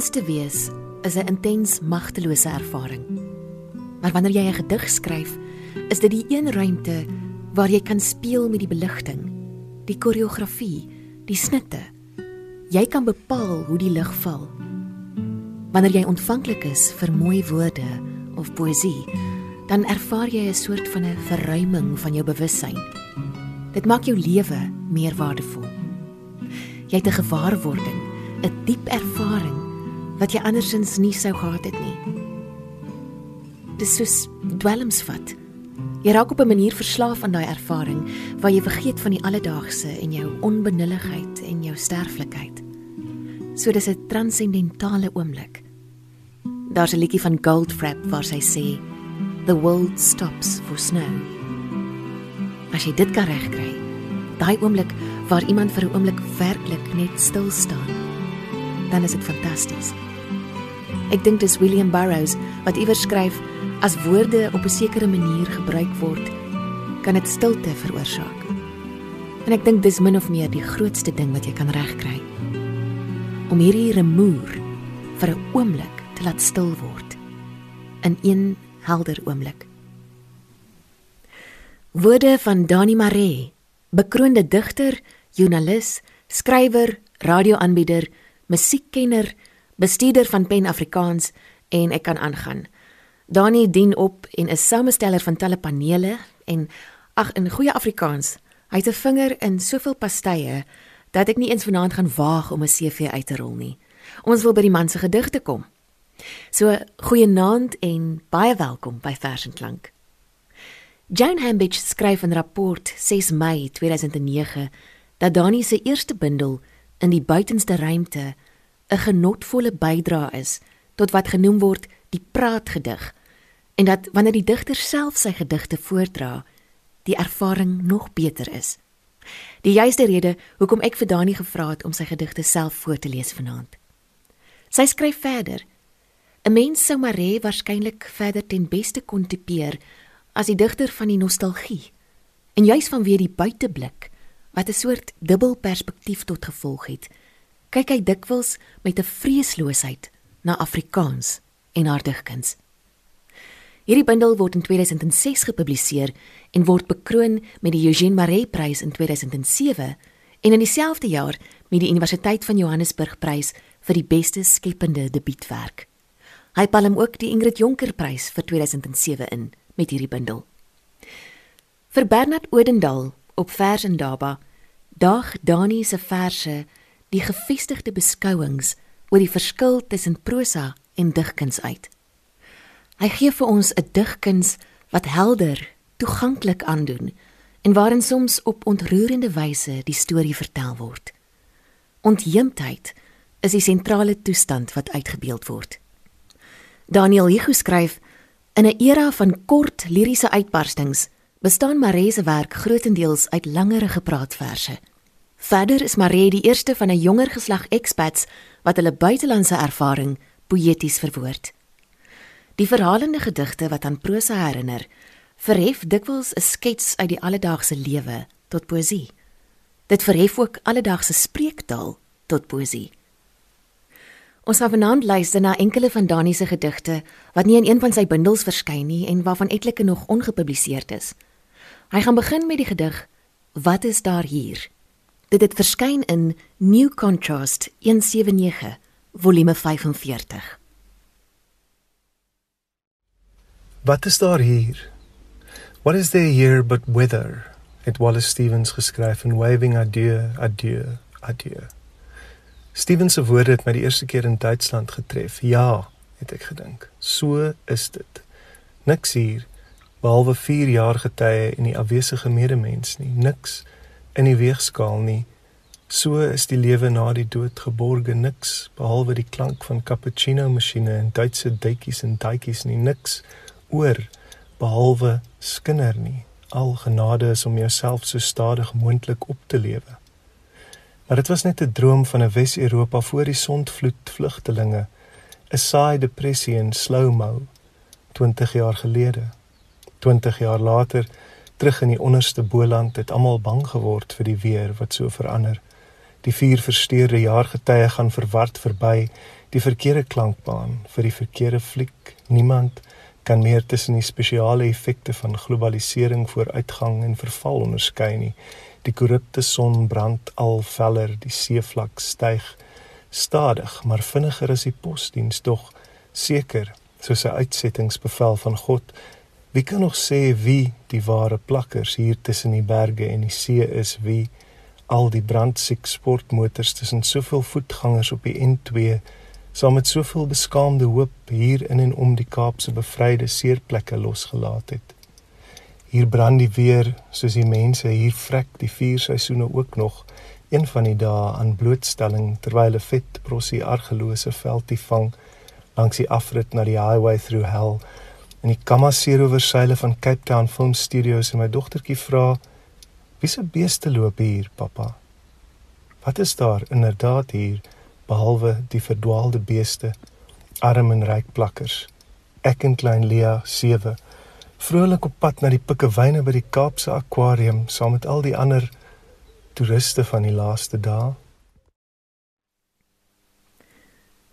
Mens te wees is 'n intens magtelose ervaring. Maar wanneer jy 'n gedig skryf, is dit die een ruimte waar jy kan speel met die beligting, die koreografie, die snitte. Jy kan bepaal hoe die lig val. Wanneer jy ontvanklik is vir mooi woorde of poësie, dan ervaar jy 'n soort van 'n verruiming van jou bewussyn. Dit maak jou lewe meer waardevol. Jy het 'n gewaarwording, 'n diep ervaring wat jy andersins nie sou gehad het nie. Dis soos dwelmsvat. Jy raak op 'n manier verslaaf aan daai ervaring waar jy vergeet van die alledaagse en jou onbenulligheid en jou sterflikheid. So dis 'n transcendentale oomblik. Daar's 'n liedjie van Goldfrapp waar sy sê The world stops for snow. As jy dit kan regkry, daai oomblik waar iemand vir 'n oomblik werklik net stil staan, dan is dit fantasties. Ek dink dis William Burroughs wat iewers skryf as woorde op 'n sekere manier gebruik word, kan dit stilte veroorsaak. En ek dink dis min of meer die grootste ding wat jy kan regkry. Om hierdie remoer vir 'n oomblik te laat stil word in een helder oomblik. Woorde van Dani Maree, bekroonde digter, joernalis, skrywer, radioaanbieder, musiekkenner, bestuurder van Pen Afrikaans en ek kan aangaan. Dani dien op en is samesteller van talle panele en ag in goeie Afrikaans, hy het 'n vinger in soveel pastye dat ek nie eens vanaand gaan waag om 'n CV uit te rol nie. Ons wil by die man se gedigte kom. So goeienaand en baie welkom by Vers en Klank. Jane Hambidge skryf in rapport 6 Mei 2009 dat Dani se eerste bundel in die buitenste ruimte 'n genotvolle bydrae is tot wat genoem word die praatgedig en dat wanneer die digter self sy gedigte voordra, die ervaring nog beter is. Die juiste rede hoekom ek vir Dani gevra het om sy gedigte self voor te lees vanaand. Sy skryf verder 'n Mens sou maar hê waarskynlik verder ten beste kon tipeer as die digter van die nostalgie. En juis vanweë die buiteblik wat 'n soort dubbel perspektief tot gevolg het, kyk hy dikwels met 'n vreesloosheid na Afrikaans en haar digkuns. Hierdie bundel word in 2006 gepubliseer en word bekroon met die Eugene Maree Prys in 2007 en in dieselfde jaar met die Universiteit van Johannesburg Prys vir die beste skepende debuutwerk. Hy palm ook die Ingrid Jonker Prys vir 2007 in met hierdie bundel. Vir Bernard Odendaal op Vers en Daba daag Dani se verse die gefestigde beskouings oor die verskil tussen prosa en digkuns uit. Hy gee vir ons 'n digkuns wat helder, toeganklik aandoen en waarin soms op ontroerende wyse die storie vertel word. Ontheemdheid is die sentrale toestand wat uitgebeeld word. Daniel Hugo skryf in 'n era van kort liriese uitbarstings bestaan Maree se werk grootendeels uit langerige praatverse. Verder is Maree die eerste van 'n jonger geslag expats wat hulle buitelandse ervaring poëties verwoord. Die verhalende gedigte wat aan prosa herinner, verhef dikwels 'n skets uit die alledaagse lewe tot poësie. Dit verhef ook alledaagse spreektaal tot poësie. Ons gaan vanaand luister na enkele van Dani se gedigte wat nie in een van sy bundels verskyn nie en waarvan etlike nog ongepubliseerd is. Hy gaan begin met die gedig Wat is daar hier? Dit het verskyn in New Contrast 179 volume 45. Wat is daar hier? What is there here but weather? Het Wallace Stevens geskryf in Waving Adieu, Adieu, Adieu. Steven se woorde het my die eerste keer in Duitsland getref. Ja, het ek gedink. So is dit. Niks hier behalwe 4 jaar getye en die afwesige medemens nie. Niks in die weegskaal nie. So is die lewe na die dood geborge niks behalwe die klank van cappuccino masjiene en Duitse duitjies en daitjies nie. Niks oor behalwe skinder nie. Al genade is om jouself so stadig moontlik op te lewe. Maar dit was net 'n droom van 'n Wes-Europa voor die sondvloed vlugtelinge, 'n saai depressie in slow-mo 20 jaar gelede. 20 jaar later, terug in die onderste Boland, het almal bang geword vir die weer wat so verander. Die vier versteurde jaargetye gaan verward verby die verkeerde klankbaan vir die verkeerde fliek. Niemand kan meer tussen die spesiale effekte van globalisering vooruitgang en verval onderskei nie. Die korrupte son brand al feller, die seevlak styg stadig, maar vinniger as die posdiens tog seker soos 'n uitsettingsbevel van God. Wie kan nog sê wie die ware plakkers hier tussen die berge en die see is? Wie al die brandsiek sportmotors tussen soveel voetgangers op die N2 saam met soveel beskaamde hoop hier in en om die Kaapse bevryde seerplekke losgelaat het. Hier brand die weer soos die mense hier vrek die vier seisoene ook nog een van die dae aan blootstelling terwyl 'n vet prosie argelose veldie vang langs die afrit na die highway through hell en die Kamasero verseile van Cape Town Film Studios en my dogtertjie vra wie se beeste loop hier pappa wat is daar inderdaad hier behalwe die verdwaalde beeste, arm en ryk plakkers. Ek en klein Lia 7 vrolik op pad na die pikkewyne by die Kaapse akwarium saam met al die ander toeriste van die laaste dae.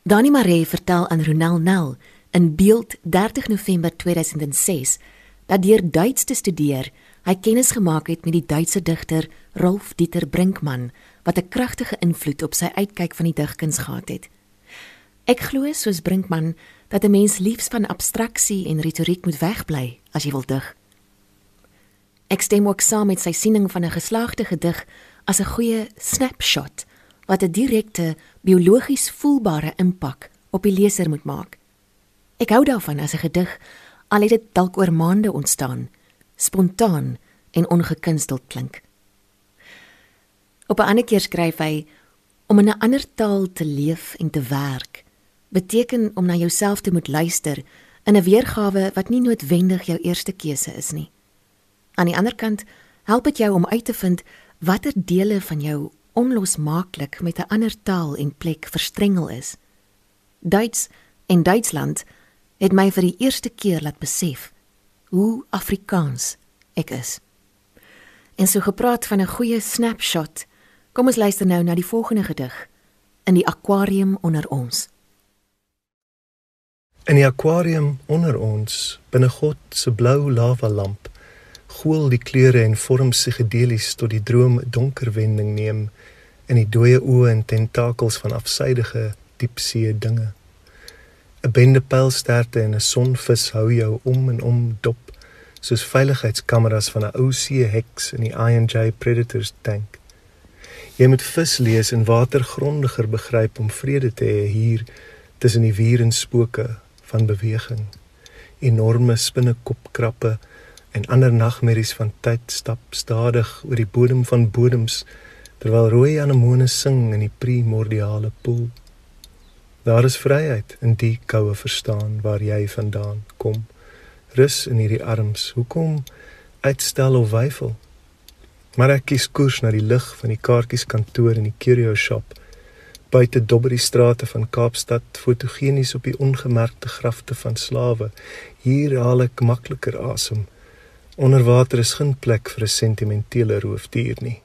Dani Maree vertel aan Ronel Nel in Beeld 30 November 2006 dat deur Duits te studeer, hy kennis gemaak het met die Duitse digter Rolf Dieter Brinkmann wat 'n kragtige invloed op sy uitkyk van die digkuns gehad het. Ek glo soos Brinkman dat 'n mens liefs van abstraksie en retoriek moet wegbly as jy wil dig. Ek stem ook saam met sy siening van 'n geslaagde gedig as 'n goeie snapshot wat 'n direkte biologies voelbare impak op die leser moet maak. Ek hou daarvan as 'n gedig al het dit dalk oor maande ontstaan, spontaan en ongekunsteld klink. Op 'n ander keer skryf hy om in 'n ander taal te leef en te werk beteken om na jouself te moet luister in 'n weergawe wat nie noodwendig jou eerste keuse is nie. Aan die ander kant help dit jou om uit te vind watter dele van jou onlosmaaklik met 'n ander taal en plek verstrengel is. Duits en Duitsland het my vir die eerste keer laat besef hoe Afrikaans ek is. En so gepraat van 'n goeie snapshot Kom ons luister nou na die volgende gedig in die akwarium onder ons. In die akwarium onder ons, binne God se blou lava lamp, gool die kleure en vorm psigedelies tot die droom donker wending neem in die dooie oë en tentakels van afsydige diepsee dinge. 'n Bende pylsterte en 'n sonvis hou jou om en om dop soos veiligheidskameras van 'n ou see heks in die I&J Predators tank. Jy moet vis lees en water grondiger begryp om vrede te hê hier tussen die wier en spooke van beweging. Enorme spinnekopkrappe en ander nagmerries van tyd stap stadig oor die bodem van bodems terwyl rooi anemone sing in die primordiale poel. Daar is vryheid in die koue verstaan waar jy vandaan kom. Rus in hierdie arms. Hoekom uitstel of weifel? Maar ek kies koers na die lig van die kaartjieskantoor en die curio shop. Buite dobber die strate van Kaapstad, fotogenies op die ongemerkte grafte van slawe. Hier haal ek makliker asem. Onder water is geen plek vir 'n sentimentele roofdier nie.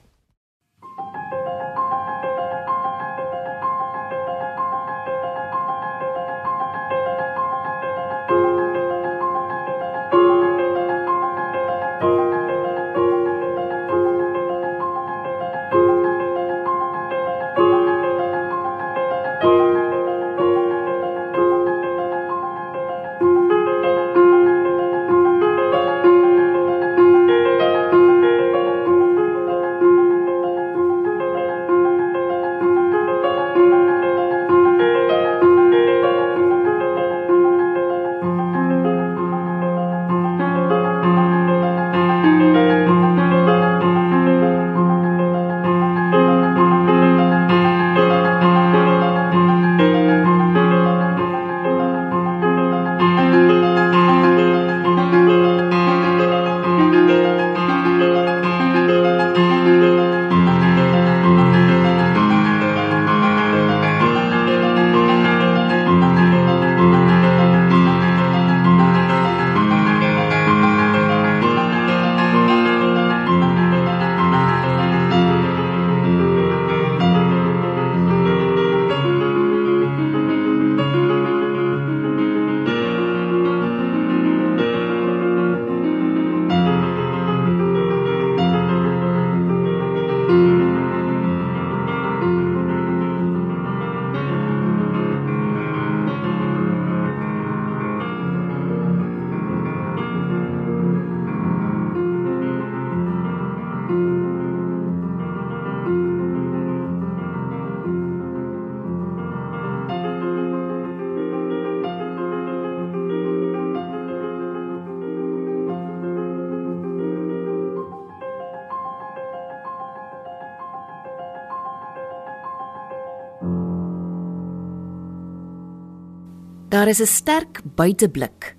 Daar is 'n sterk buiteblik,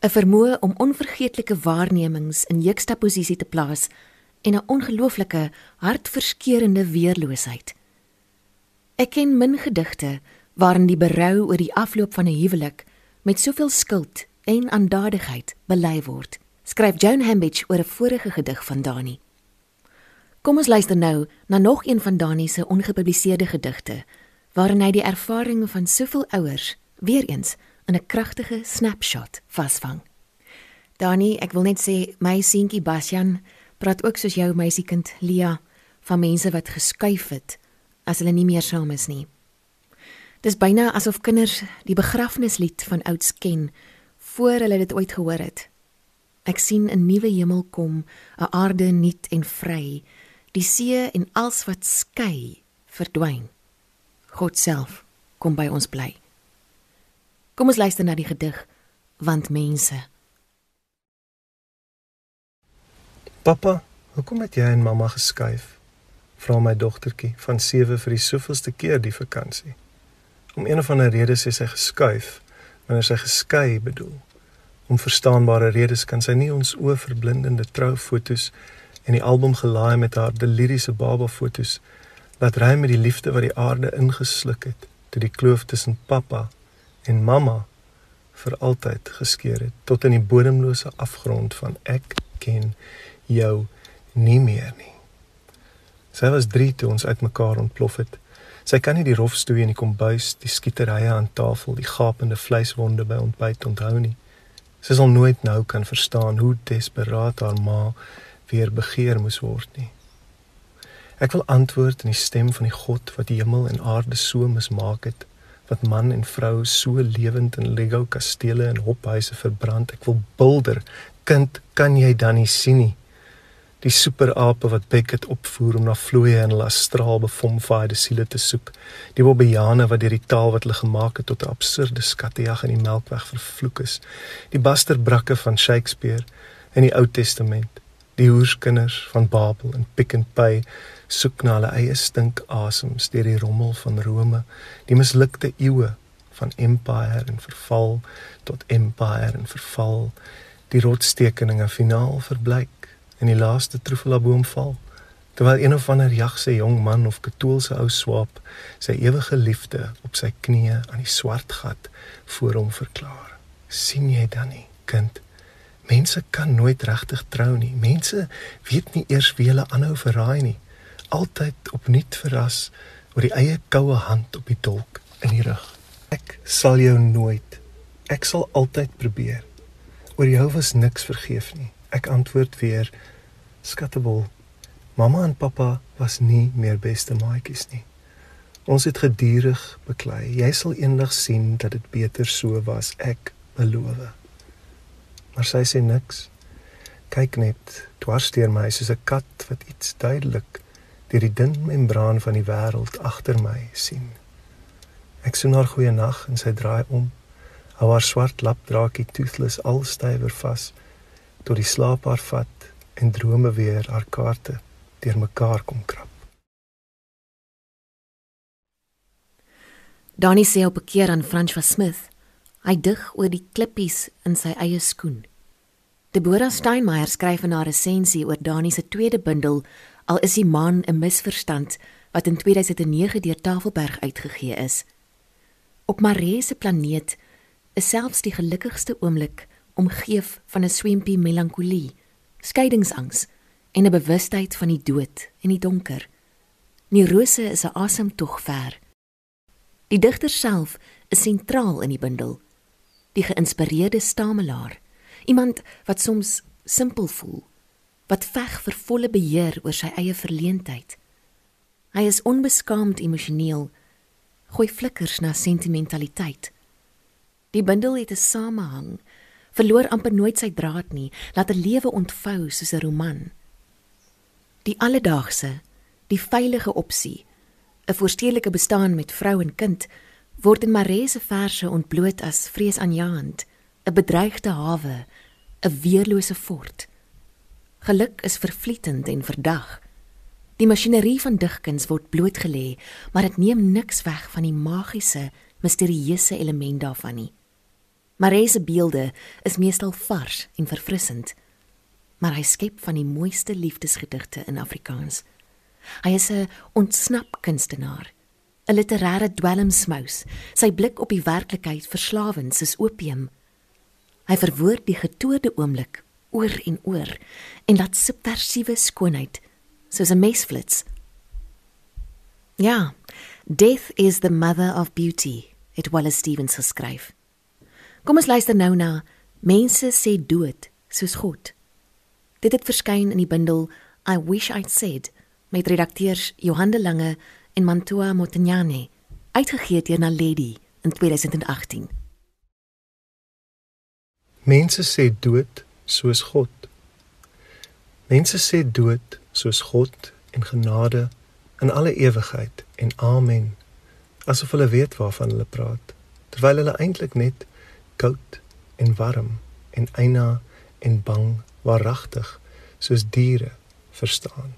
'n vermoë om onvergeetlike waarnemings in juxtaposisie te plaas en 'n ongelooflike hartverskeurende weerloosheid. Ek ken min gedigte waarin die berou oor die afloop van 'n huwelik met soveel skuld en aandadigheid bely word. Skryf Joan Hambidge oor 'n vorige gedig van Dani. Kom ons luister nou na nog een van Dani se ongepubliseerde gedigte waarin hy die ervarings van soveel ouers weer eens in 'n kragtige snapshot vasvang. Dani, ek wil net sê my seentjie Basjan praat ook soos jou meisiekind Lia van mense wat geskuif het as hulle nie meer saam is nie. Dis byna asof kinders die begrafnislied van ouds ken voor hulle dit ooit gehoor het. Ek sien 'n nuwe hemel kom, 'n aarde nuut en vry. Die see en alles wat skei verdwyn. God self kom by ons bly. Kom ons luister na die gedig want mense. Pappa, hoekom het jy en mamma geskuif? Vra my dogtertjie van 7 vir die soveelste keer die vakansie. Om een of ander rede sê sy geskuif wanneer sy geskei bedoel. Om verstaanbare redes kan sy nie ons oë verblindende troufoto's en die album gelaai met haar deliriese baba foto's laat ry met die liefde wat die aarde ingesluk het toe die kloof tussen pappa en mamma vir altyd geskeur het tot in die bodemlose afgrond van ek ken jou nie meer nie. Sy was 3 toe ons uitmekaar ontplof het. Sy kan nie die rof stoei in die kombuis, die skieterye aan tafel, die gapende vleiswonde by ontbyt onthou nie. Sy sal nooit nou kan verstaan hoe desperaat haar ma weer begeer moes word nie. Ek wil antwoord in die stem van die God wat die hemel en aarde so mismaak het wat man en vrou so lewend in Lego kastele en hophuise verbrand. Ek wil bulder. Kind, kan jy dan nie sien nie? Die superape wat Beckett opvoer om na vloeie en astraal bevomfaaide siele te soek. Die bobbejane wat deur die taal wat hulle gemaak het tot 'n absurde skattejag in die Melkweg vervloek is. Die basterbrakke van Shakespeare in die Ou Testament. Die hoerskinders van Babel en Pick n Pay soek na hulle eie stinkasems deur die rommel van Rome, die mislukte eeue van empire en verval tot empire en verval, die rotstekeninge finaal verbleik en die laaste trofelaboom val. Terwyl een of ander jagse jong man of katoolse ou swaap sy ewige liefde op sy knieë aan die swart gat voor hom verklaar. sien jy dan nie, kind? Mense kan nooit regtig trou nie. Mense weet nie eers wie hulle aanhou verraai nie altyd opnuut verras oor die eie koue hand op die dolk in die rug. Ek sal jou nooit. Ek sal altyd probeer. Oor jou was niks vergeef nie. Ek antwoord weer skattebol. Mamma en pappa was nie meer beste maatjies nie. Ons het gedurig beklei. Jy sal eendag sien dat dit beter so was, ek beloof. Maar sy sê niks. Kyk net, dwarsteer my soos 'n kat wat iets duidelik deur die dun membraan van die wêreld agter my sien. Ek sien haar goeie nag en sy draai om. Hou haar swart lapdraakie toothless al stywer vas tot die slaap haar vat en drome weer haar kaarte deur mekaar kom krap. Danny sê op 'n keer aan François Smith, hy dig oor die klippies in sy eie skoen. Deborah Steinmeier skryf in haar resensie oor Danny se tweede bundel al is die man 'n misverstand wat in 2009 deur Tafelberg uitgegee is. Op Maree se planeet is selfs die gelukkigste oomblik omgeef van 'n swempie melankolie, skeidingsangs en 'n bewustheid van die dood en die donker. Neurose is 'n asemtog ver. Die digter self is sentraal in die bundel. Die geïnspireerde stamelaar, iemand wat soms simpel voel wat veg vir volle beheer oor sy eie verleentheid. Hy is onbeskaamd emosioneel, gooi flikkers na sentimentaliteit. Die bundel het 'n samehang, verloor amper nooit sy draad nie, laat 'n lewe ontvou soos 'n roman. Die alledaagse, die veilige opsie, 'n voorstedelike bestaan met vrou en kind, word in Maree se verse ontbloot as vreesaanjaend, 'n bedreigde hawe, 'n weerlose fort. Geluk is vervlietend en verdag. Die masjinerie van digkuns word blootgelê, maar dit neem niks weg van die magiese, misterieuse element daarvan nie. Maree se beelde is meestal vars en verfrissend, maar hy skep van die mooiste liefdesgedigte in Afrikaans. Hy is 'n ontsnap kunstenaar, 'n literêre dwelmsmous. Sy blik op die werklikheid verslawend soos opium. Hy verwoord die getoorde oomblik oor en oor en dat subversiewe skoonheid soos 'n mesflits. Ja, Death is the mother of beauty, het Wallace Stevens geskryf. Kom ons luister nou na Mense sê dood soos God. Dit het verskyn in die bundel I Wish I'd Said met redakteurs Johan de Lange en Mantua Motignani, uitgegee deur Naledi in 2018. Mense sê dood soos God. Mense sê dood soos God en genade in alle ewigheid en amen asof hulle weet waarvan hulle praat terwyl hulle eintlik net koud en warm en eina en bang waaragtig soos diere verstaan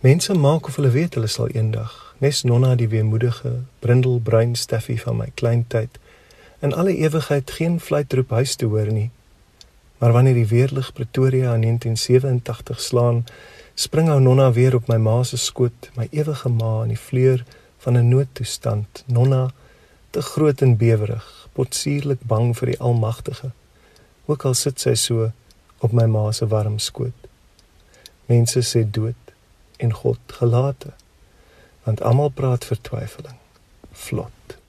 mense maak of hulle weet hulle sal eendag nes nonna die weemoedige brindelbruin steffie van my kleintyd in alle ewigheid geen fluitroep huis te hoor nie maar wanneer die weerlig Pretoria in 1987 slaan spring ou nonna weer op my ma se skoot, my ewige ma in die vleur van 'n noodtoestand. Nonna te groot en bewerig, potsierlik bang vir die Almagtige. Ook al sit sy so op my ma se warm skoot. Mense sê dood en God gelate. Want almal praat vertwyfeling. Vlot.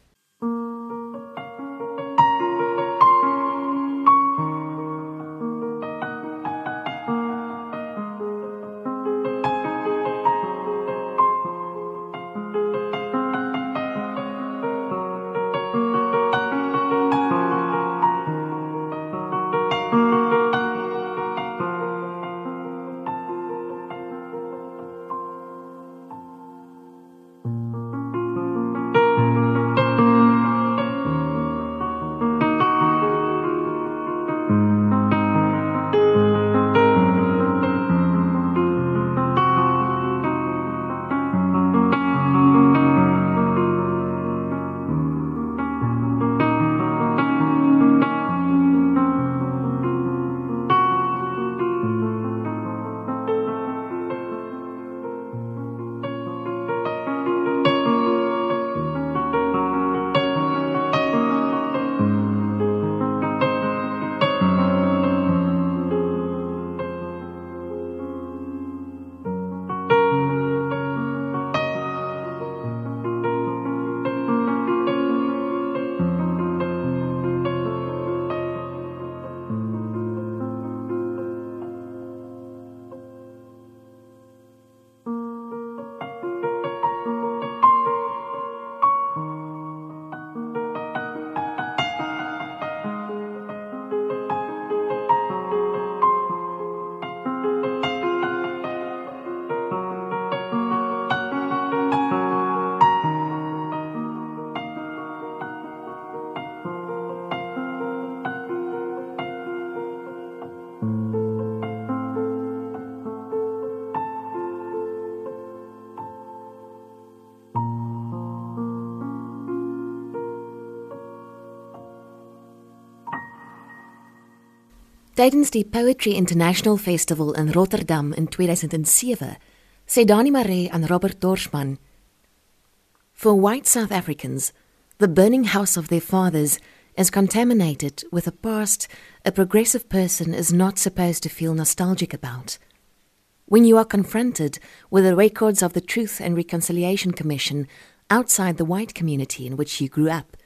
Tydens die Poetry International Festival in Rotterdam in 2007, sê Dani Maree Robert Dorschman: For white South Africans, the burning house of their fathers is contaminated with a past a progressive person is not supposed to feel nostalgic about. When you are confronted with the records of the Truth and Reconciliation Commission outside the white community in which you grew up,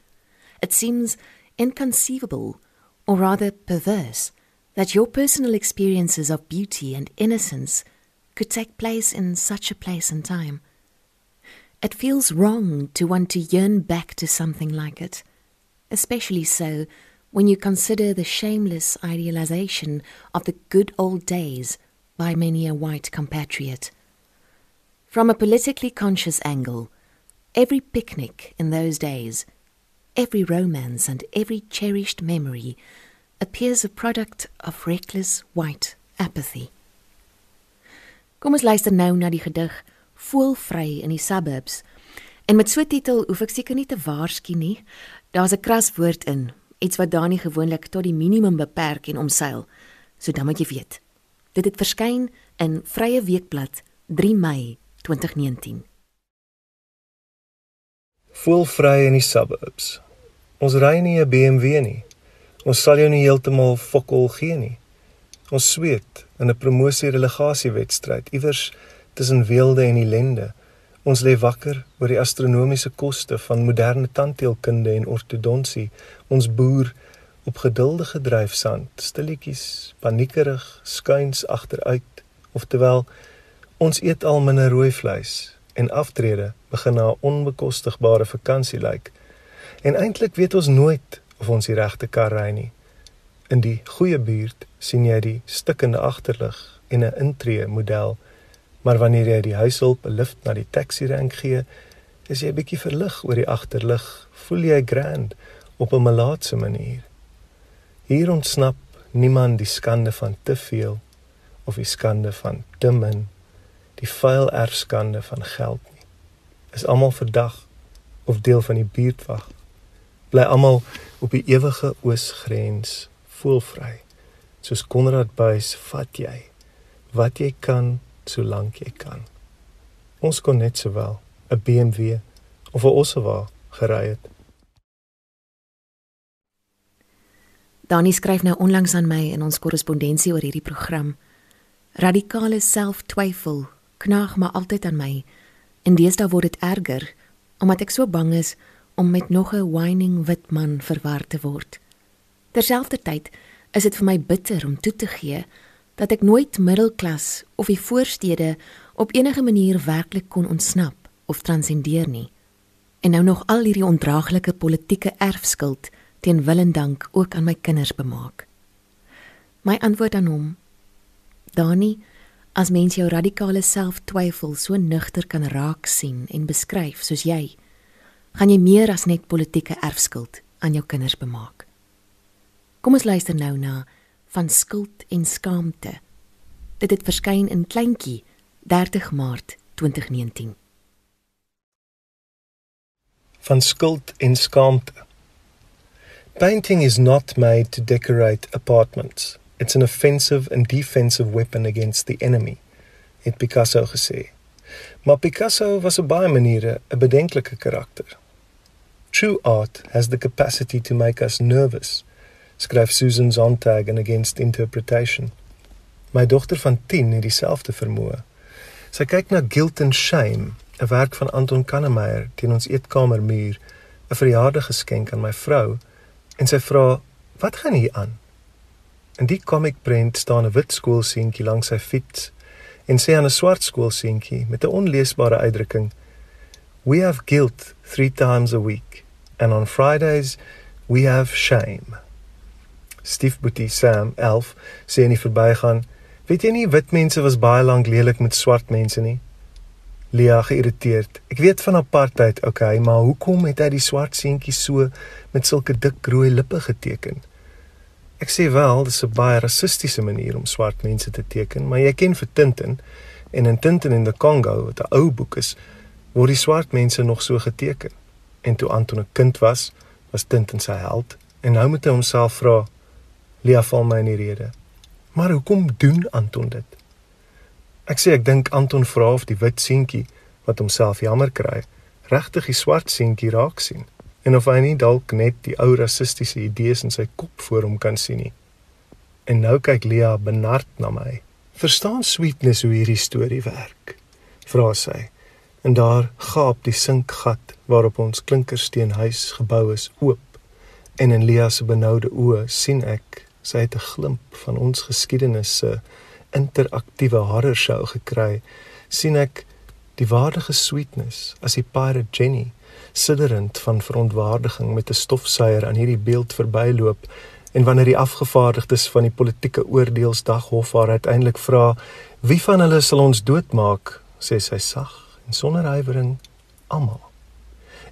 it seems inconceivable, or rather perverse, that your personal experiences of beauty and innocence could take place in such a place and time. It feels wrong to want to yearn back to something like it, especially so when you consider the shameless idealization of the good old days by many a white compatriot. From a politically conscious angle, every picnic in those days, every romance and every cherished memory appears a product of reckless white apathy. Kom ons luister nou na die gedig Voelvry in die suburbs. En met so 'n titel hoef ek seker nie te waarsku nie. Daar's 'n kras woord in, iets wat Dani gewoonlik tot die minimum beperk en omseil. So dan moet jy weet. Dit het verskyn in Vrye Weekblad 3 Mei 2019. Voelvry in die suburbs. Ons ry nie 'n BMW nie. Ons sal jou nie heeltemal fokol gee nie. Ons sweet in 'n promosie relegasie wedstryd iewers tussen weelde en ellende. Ons lê wakker oor die astronomiese koste van moderne tandheelkunde en ortodonsie. Ons boer op geduldige dryfsand, stilletjies, paniekerig, skuins agteruit, oftewel ons eet al minder rooi vleis en aftrede begin na 'n onbekostigbare vakansie lyk. En eintlik weet ons nooit of ons die regte kar ry nie. In die goeie buurt sien jy die stikkende agterlig en 'n intree model Maar wanneer jy die huishulp 'n lift na die taxi rank gee, is jy 'n bietjie verlig oor die agterlig, voel jy grand op 'n malaatse manier. Hier ontsnap niemand die skande van te veel of die skande van te min, die vuil erfskande van geld nie. Is almal verdag of deel van die buurtwag. Bly almal op die ewige oosgrens voelvry. Soos Konrad Buys vat jy wat jy kan solank jy kan. Ons kon net sowel 'n BMW of 'n Ossewa gery het. Dani skryf nou onlangs aan my in ons korrespondensie oor hierdie program. Radikale selftwyfel knaag maar altyd aan my. En deesdae word dit erger omdat ek so bang is om met nog 'n whining wit man verwar te word. Terselfdertyd is dit vir my bitter om toe te gee dat ek nooit middelklas of die voorstede op enige manier werklik kon ontsnap of transcendeer nie. En nou nog al hierdie ondraaglike politieke erfskuld teen wil en dank ook aan my kinders bemaak. My antwoord aan hom: Dani, as mens jou radikale selftwyfel so nugter kan raak sien en beskryf soos jy, gaan jy meer as net politieke erfskuld aan jou kinders bemaak. Kom ons luister nou na van skuld en skaamte. Dit het verskyn in kleintjie 30 Maart 2019. Van skuld en skaamte. Painting is not made to decorate apartments. It's an offensive and defensive weapon against the enemy. Het Picasso gesê. Maar Picasso was op baie maniere 'n bedenklike karakter. True art has the capacity to make us nervous skryf Susan Sontag in Against Interpretation. My dogter van 10 het dieselfde vermoë. Sy kyk na Guilt and Shame, 'n werk van Anton Kannemeyer teen ons eetkamermuur, 'n verjaardaggeskenk aan my vrou, en sy vra, "Wat gaan hier aan?" In die komiekprent staan 'n wit skoolseentjie langs sy fiets en sê aan 'n swart skoolseentjie met 'n onleesbare uitdrukking, "We have guilt 3 times a week and on Fridays we have shame." stiefboetie Sam 11 sê in die verbygaan, "Weet jy nie wit mense was baie lank lelik met swart mense nie?" Lia geïrriteerd. "Ek weet van apartheid, okay, maar hoekom het hy die swart seentjie so met sulke dik rooi lippe geteken?" Ek sê wel, dis 'n baie rassistiese manier om swart mense te teken, maar jy ken vir Tintin en in Tintin in the Congo, wat 'n ou boek is, word die swart mense nog so geteken. En toe Anton 'n kind was, was Tintin sy held en nou moet hy homself vra, Lia val my in die rede. Maar hoekom doen Anton dit? Ek sê ek dink Anton vra of die wit seentjie wat homself jammer kry, regtig die swart seentjie raak sien en of hy nie dalk net die ou rassistiese idees in sy kop voor hom kan sien nie. En nou kyk Lia benard na my. Verstaan sweetness hoe hierdie storie werk? Vra sy. En daar gaap die sinkgat waarop ons klinkersteenhuis gebou is oop. En in Lia se benoude oë sien ek sy het 'n glimp van ons geskiedenis se interaktiewe horror show gekry, sien ek die waardige sweetness as die pirate Jenny sidderend van verontwaardiging met 'n stofsuier aan hierdie beeld verbyloop en wanneer die afgevaardigdes van die politieke oordeelsdag hof haar uiteindelik vra wie van hulle sal ons doodmaak sê sy sag en sonder huiwering almal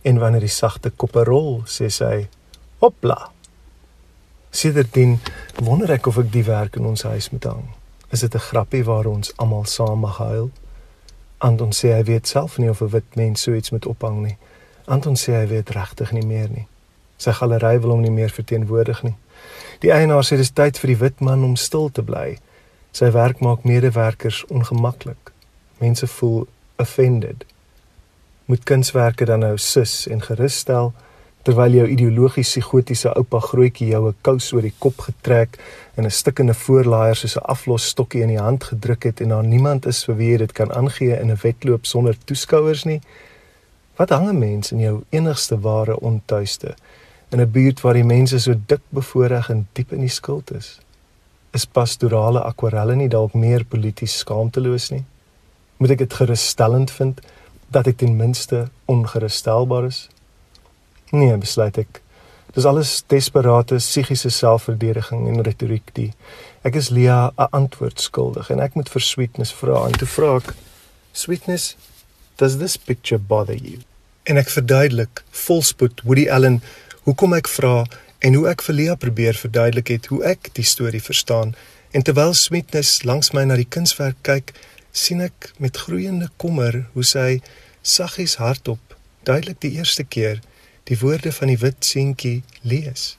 en wanneer die sagte koppe rol sê sy hopla Sedertdien wonder ek of ek die werk in ons huis moet hang. Is dit 'n grappie waar ons almal saam mag huil? Anton sê hy weet self nie of 'n wit mens so iets moet ophang nie. Anton sê hy weet regtig nie meer nie. Sy galery wil hom nie meer verteenwoordig nie. Die eienaar sê dis tyd vir die wit man om stil te bly. Sy werk maak medewerkers ongemaklik. Mense voel offended. Moet kunswerke dan nou sus en gerus stel terwyl jou ideologies psigotiese oupa grootjie jou 'n kous oor die kop getrek en 'n stikkende voorlaaier soos 'n aflosstokkie in die hand gedruk het en daar niemand is vir wie jy dit kan aangee in 'n wedloop sonder toeskouers nie. Wat hang 'n mens in jou enigste ware ontuiste in 'n buurt waar die mense so dik bevoorreg en diep in die skuld is? Is pastorale akwarelle nie dalk meer polities skaamteloos nie? Moet ek dit gerusstellend vind dat ek ten minste ongerusstellbaar is? Nee, besluit ek. Dis alles desperate psigiese selfverdediging en retoriek die. Ek is Lia 'n antwoord skuldig en ek moet vir sweetness vra en toe vra ek sweetness does this picture bother you? En ek verduidelik volspoed Woody Allen hoekom ek vra en hoe ek vir Lia probeer verduidelik het hoe ek die storie verstaan en terwyl sweetness langs my na die kunswerk kyk sien ek met groeiende kommer hoe sy saggies hardop duidelik die eerste keer die woorde van die wit seentjie lees.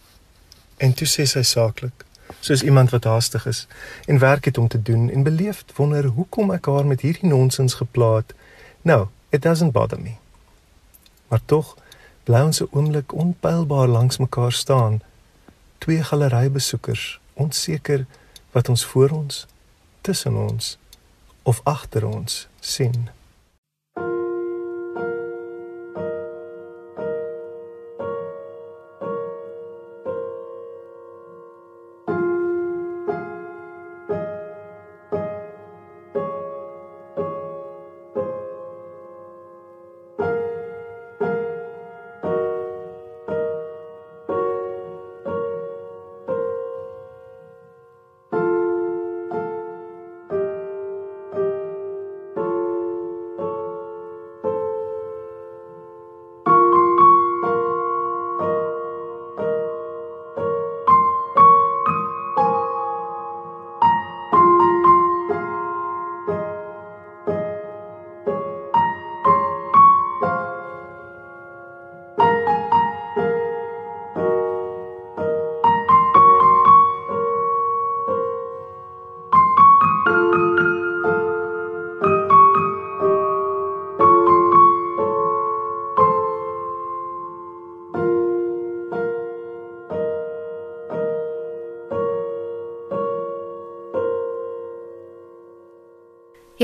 En toe sê sy saaklik, soos iemand wat haastig is en werk het om te doen en beleefd wonder hoekom ek haar met hierdie nonsens geplaat. Nou, it doesn't bother me. Maar tog bly ons 'n oomblik onpylbaar langs mekaar staan. Twee galerybesoekers, onseker wat ons voor ons, tussen ons of agter ons sien.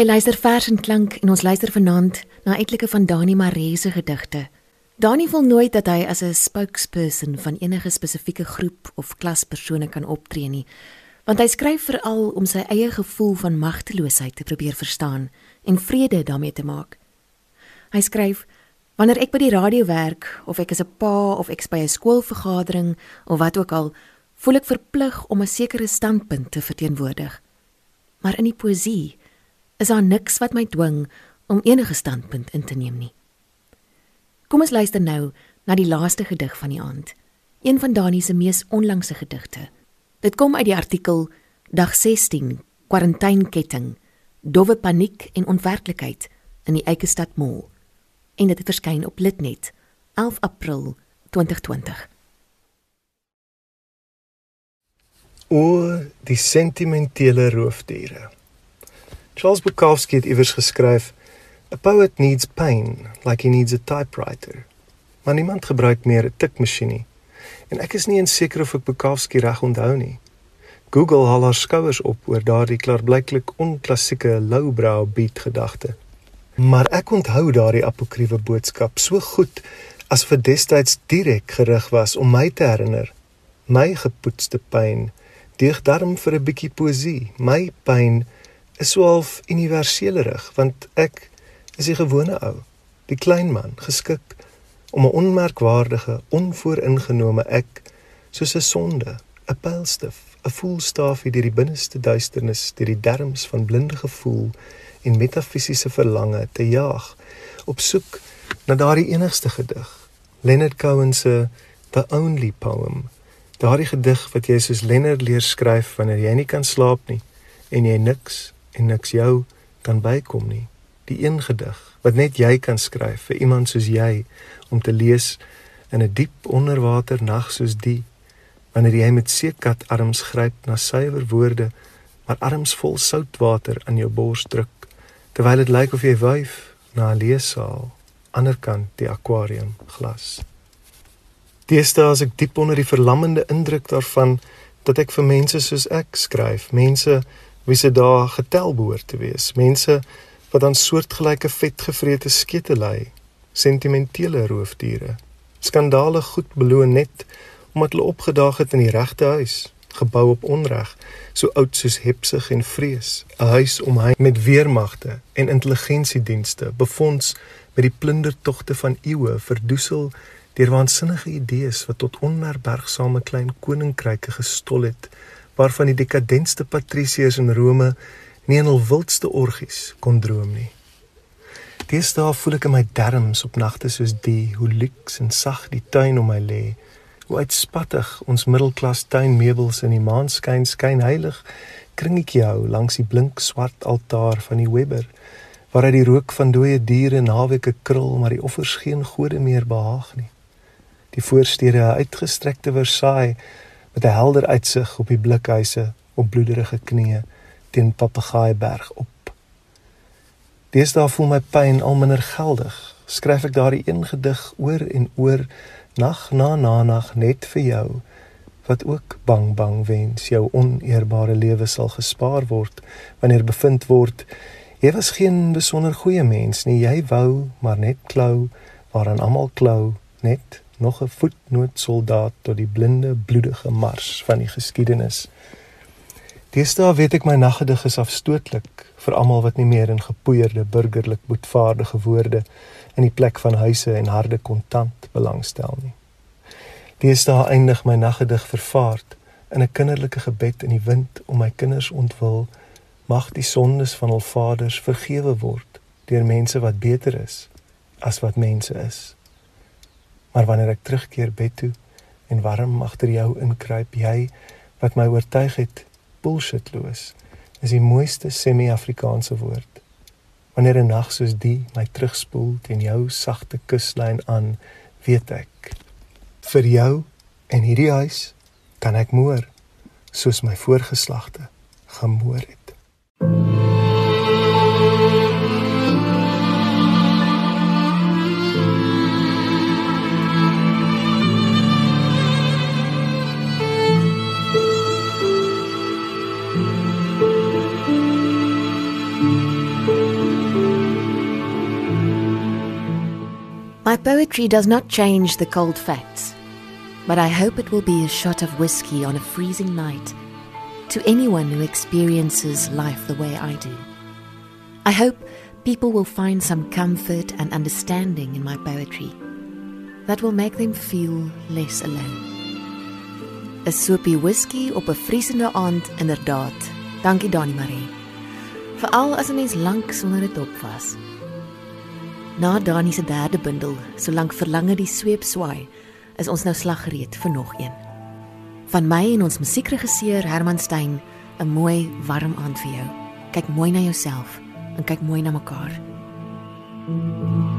Jy luister vers en klank en ons luister vanaand na etlike van Dani Maree se gedigte. Dani wil nooit dat hy as 'n spokesperson van enige spesifieke groep of klaspersone kan optree nie, want hy skryf veral om sy eie gevoel van magteloosheid te probeer verstaan en vrede daarmee te maak. Hy skryf: Wanneer ek by die radio werk of ek is 'n pa of ek is by 'n skoolvergadering of wat ook al, voel ek verplig om 'n sekere standpunt te verteenwoordig. Maar in die poësie is daar niks wat my dwing om enige standpunt in te neem nie. Kom ons luister nou na die laaste gedig van die aand. Een van Dani se mees onlangse gedigte. Dit kom uit die artikel Dag 16: Quarantainketting, dowwe paniek en onwerklikheid in die Eikestad Mall. En dit het verskyn op Litnet 11 April 2020. O, die sentimentele roofdiere. Charles Bukowski het iewers geskryf: "A poet needs pain like he needs a typewriter." Maar niemand gebruik meer 'n tikmasjien nie. En ek is nie seker of ek Bukowski reg onthou nie. Google haal haar skouers op oor daardie klaarblyklik onklassieke lowbrow beat gedagte. Maar ek onthou daardie apokriewe boodskap so goed as vir destyds direk gerig was om my te herinner my gepoetste pyn deeg darm vir 'n bietjie poesie my pyn is so half universelerig want ek is die gewone ou, die klein man, geskik om 'n onmerkwaardige, onvooringenome ek soos 'n sonde, 'n pylstif, 'n voelstafie deur die binneste duisternis, deur die derms van blinde gevoel en metafisiese verlange te jaag op soek na daardie enigste gedig, Leonard Cohen se The Only Poem. Daardie gedig wat jy soos Leonard leer skryf wanneer jy nie kan slaap nie en jy niks en niks jou kan bykom nie. Die een gedig wat net jy kan skryf vir iemand soos jy om te lees in 'n diep onderwater nag soos die wanneer jy met seekat arms gryp na suiwer woorde maar arms vol soutwater aan jou bors druk terwyl dit lyk of jy wyf na 'n leesaal aanderkant die akwarium glas. Deesdae as ek diep onder die verlammende indruk daarvan dat ek vir mense soos ek skryf, mense wie se dae getel behoort te wees, mense wat aan soortgelyke vetgevrete skete ly, sentimentele roofdiere, skandale goed beloon net omdat hulle opgedaag het in die regte huis, gebou op onreg, so oud soos hepsig en vrees, 'n huis omhei met weermagte en intelligensiedienste, befonds met die plundertogte van eeue verdoesel deur waansinnige idees wat tot onmerkbergsame klein koninkryke gestol het waarvan die dekadentste patrisiërs in Rome nie in hul wildste orgies kon droom nie. Deesdae voel ek in my darmes op nagte soos die hoe luks en sag die tuin om my lê. Hoe uitspattig ons middelklas tuinmeubels in die maanskyn skyn heilig kringetjie hou langs die blink swart altaar van die Webber waaruit die rook van dooie diere naweke krul maar die offers geen gode meer behaag nie. Die voorstede 'n uitgestrekte Versailles met 'n helder uitsig op die blikhuise op bloederige knieë teen Papegaaieberg op. Deesdae voel my pyn al minder geldig. Skryf ek daardie een gedig oor en oor nag na na nag net vir jou wat ook bang bang wens jou oneerbare lewe sal gespaar word wanneer bevind word Jy was geen besonder goeie mens nie. Jy wou maar net klou waaraan almal klou, net nog 'n voetnoot soldaat tot die blinde bloedige mars van die geskiedenis. Deesdae weet ek my naggedig is afstootlik vir almal wat nie meer in gepoeierde burgerlik boetvaardige woorde in die plek van huise en harde kontant belangstel nie. Deesdae eindig my naggedig vervaard in 'n kinderlike gebed in die wind om my kinders ontwil mag die sondes van hul vaders vergewe word deur mense wat beter is as wat mense is. Maar wanneer ek terugkeer bed toe en warm agter jou inkruip, jy wat my oortuig het bullshitloos, is die mooiste semi-Afrikaanse woord. Wanneer 'n nag soos die my terugspoel teen jou sagte kuslyn aan, weet ek vir jou en hierdie huis kan ek moer soos my voorgeslagte gemoor het. Poetry does not change the cold facts, but I hope it will be a shot of whiskey on a freezing night to anyone who experiences life the way I do. I hope people will find some comfort and understanding in my poetry that will make them feel less alone. 'n Soopie whisky op 'n vriesende aand inderdaad. Dankie Dani Marie. Veral as 'n mens lank sonder dit op was. Na Dani se derde bundel, solank verlange die sweep swaai, is ons nou slaggereed vir nog een. Van my en ons musiekregisseur Herman Stein, 'n mooi warm aand vir jou. Kyk mooi na jouself en kyk mooi na mekaar. Thank you.